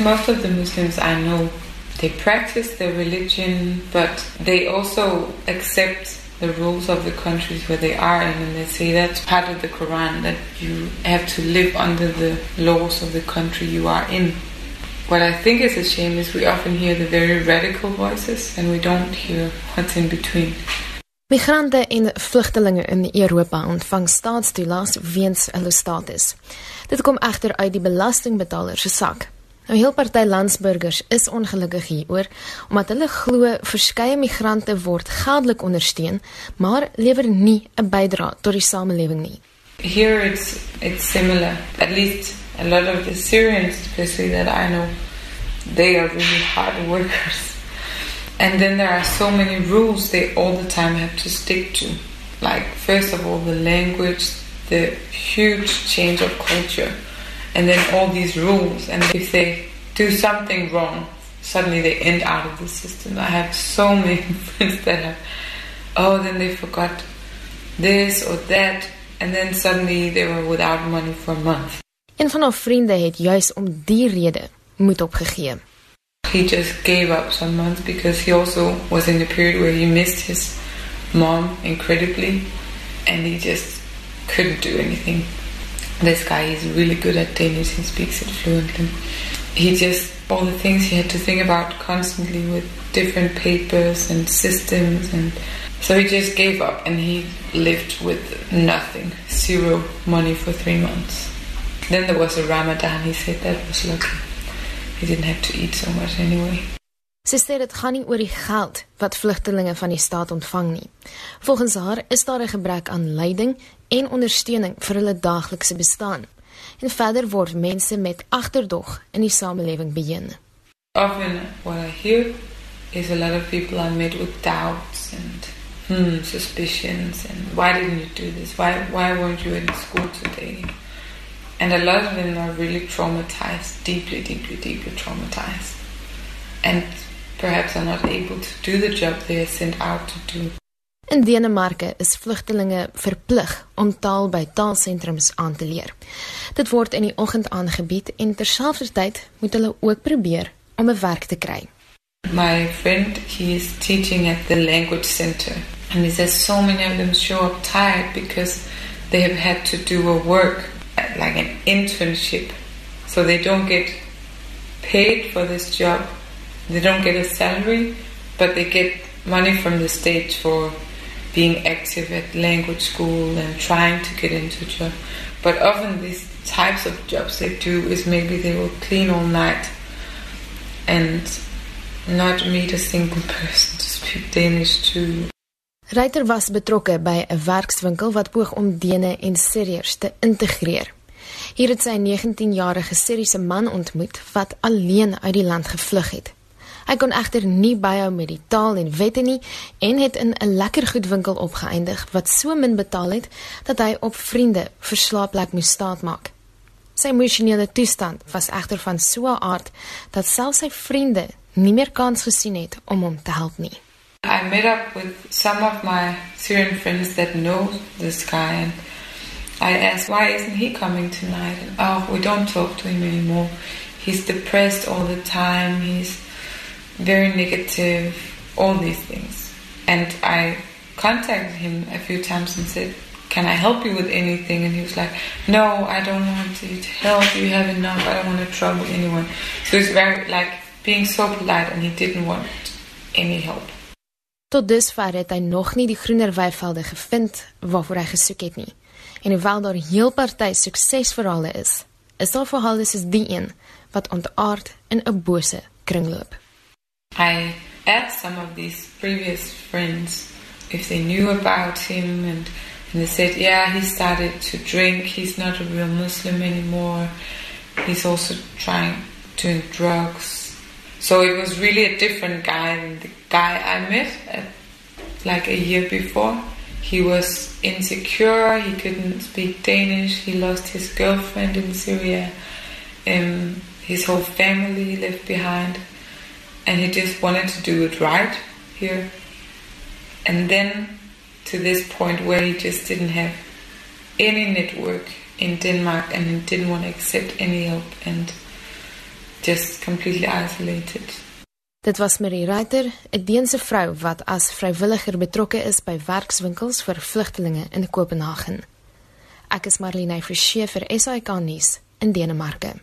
Most of the Muslims I know, they practice their religion, but they also accept the rules of the countries where they are in, and they say that's part of the Quran that you have to live under the laws of the country you are in. What I think is a shame is we often hear the very radical voices and we don't hear what's in between. Migrante en vlugtelinge in Europa ontvang staatstoelaas weens hulle status. Dit kom egter uit die belastingbetaler se sak. Nou heel party landsburgers is ongelukkig hieroor omdat hulle glo verskeie migrante word geldelik ondersteun, maar lewer nie 'n bydrae tot die samelewing nie. Here it's it's similar. At least a lot of the Syrians, especially that I know, they are really hard workers. And then there are so many rules they all the time have to stick to. Like first of all the language, the huge change of culture and then all these rules. And if they do something wrong, suddenly they end out of the system. I have so many friends that have, oh, then they forgot this or that, and then suddenly they were without money for a month. Een van haar vriende het juis om die rede moed opgegee. He just gave up some months because he also was in a period where he missed his mom incredibly and he just couldn't do anything. This guy is really good at Danish, he speaks it fluently. He just, all the things he had to think about constantly with different papers and systems, and so he just gave up and he lived with nothing, zero money for three months. Then there was a Ramadan, he said that was lucky. He didn't have to eat so much anyway. Sy sê dit gaan nie oor die geld wat vlugtelinge van die staat ontvang nie. Volgens haar is daar 'n gebrek aan leiding en ondersteuning vir hulle daaglikse bestaan. En verder word mense met agterdog in die samelewing beheen. Often what I hear is a lot of people are met with doubts and hmm, suspicions and why didn't you do this? Why why weren't you in school today? And a lot of them are really traumatized, deeply, deeply, deeply traumatized. And perhaps are not able to do the job they are sent out to do. In Denemarke is vlugtelinge verplig om taal by taalsentrums aan te leer. Dit word in die oggend aangebied en terselfdertyd moet hulle ook probeer om 'n werk te kry. My friend, he is teaching at the language center and he says so many of them show up tired because they have had to do a work like an internship. So they don't get paid for this job. They don't get a salary, but they get money from the state for being active at language school and trying to get into a job. But often these types of jobs they do is maybe they will clean all night and not meet a single person to speak Danish to. Reiter was betrokke by 'n werkswinkel wat poog om Dene en Syriërs te integreer. Hier het sy 19-jarige Syriese man ontmoet wat alleen uit die land gevlug het. Hy kon egter nie byhou met die taal en wette nie en het in 'n lekker goedwinkel opgeëindig wat so min betaal het dat hy op vriende vir slaapplek moes staatmaak. Sy emosionele toestand was egter van so 'n aard dat selfs sy vriende nie meer kans gesien het om hom te help nie. I met up with some of my Syrian friends that know this guy and I asked why isn't he coming tonight and oh we don't talk to him anymore. He's depressed all the time. He's very negative, all these things. And I contacted him a few times and said, Can I help you with anything? And he was like, No, I don't want to help. You have enough. I don't want to trouble anyone. So he's very like being so polite and he didn't want any help. Tot dusver het hy nog nie die groener weivelde gevind waarvoor hy gesoek het nie. En hoewel daar heel party suksesverhale is, is daar verhale soos die een wat ontaard in 'n bose kringloop. I asked some of these previous friends if they knew about him, and, and they said, Yeah, he started to drink. He's not a real Muslim anymore. He's also trying doing drugs. So it was really a different guy than the guy I met at, like a year before. He was insecure, he couldn't speak Danish, he lost his girlfriend in Syria, um, his whole family left behind and he just wanted to do it right here. And then to this point where he just didn't have any network in Denmark and he didn't want to accept any help and just completely isolated. Dit was Marie Reiter, 'n Deense vrou wat as vrywilliger betrokke is by werkswinkels vir vlugtelinge in Kopenhagen. Ek is Marlene Forsie vir SAK nuus in Denemarke.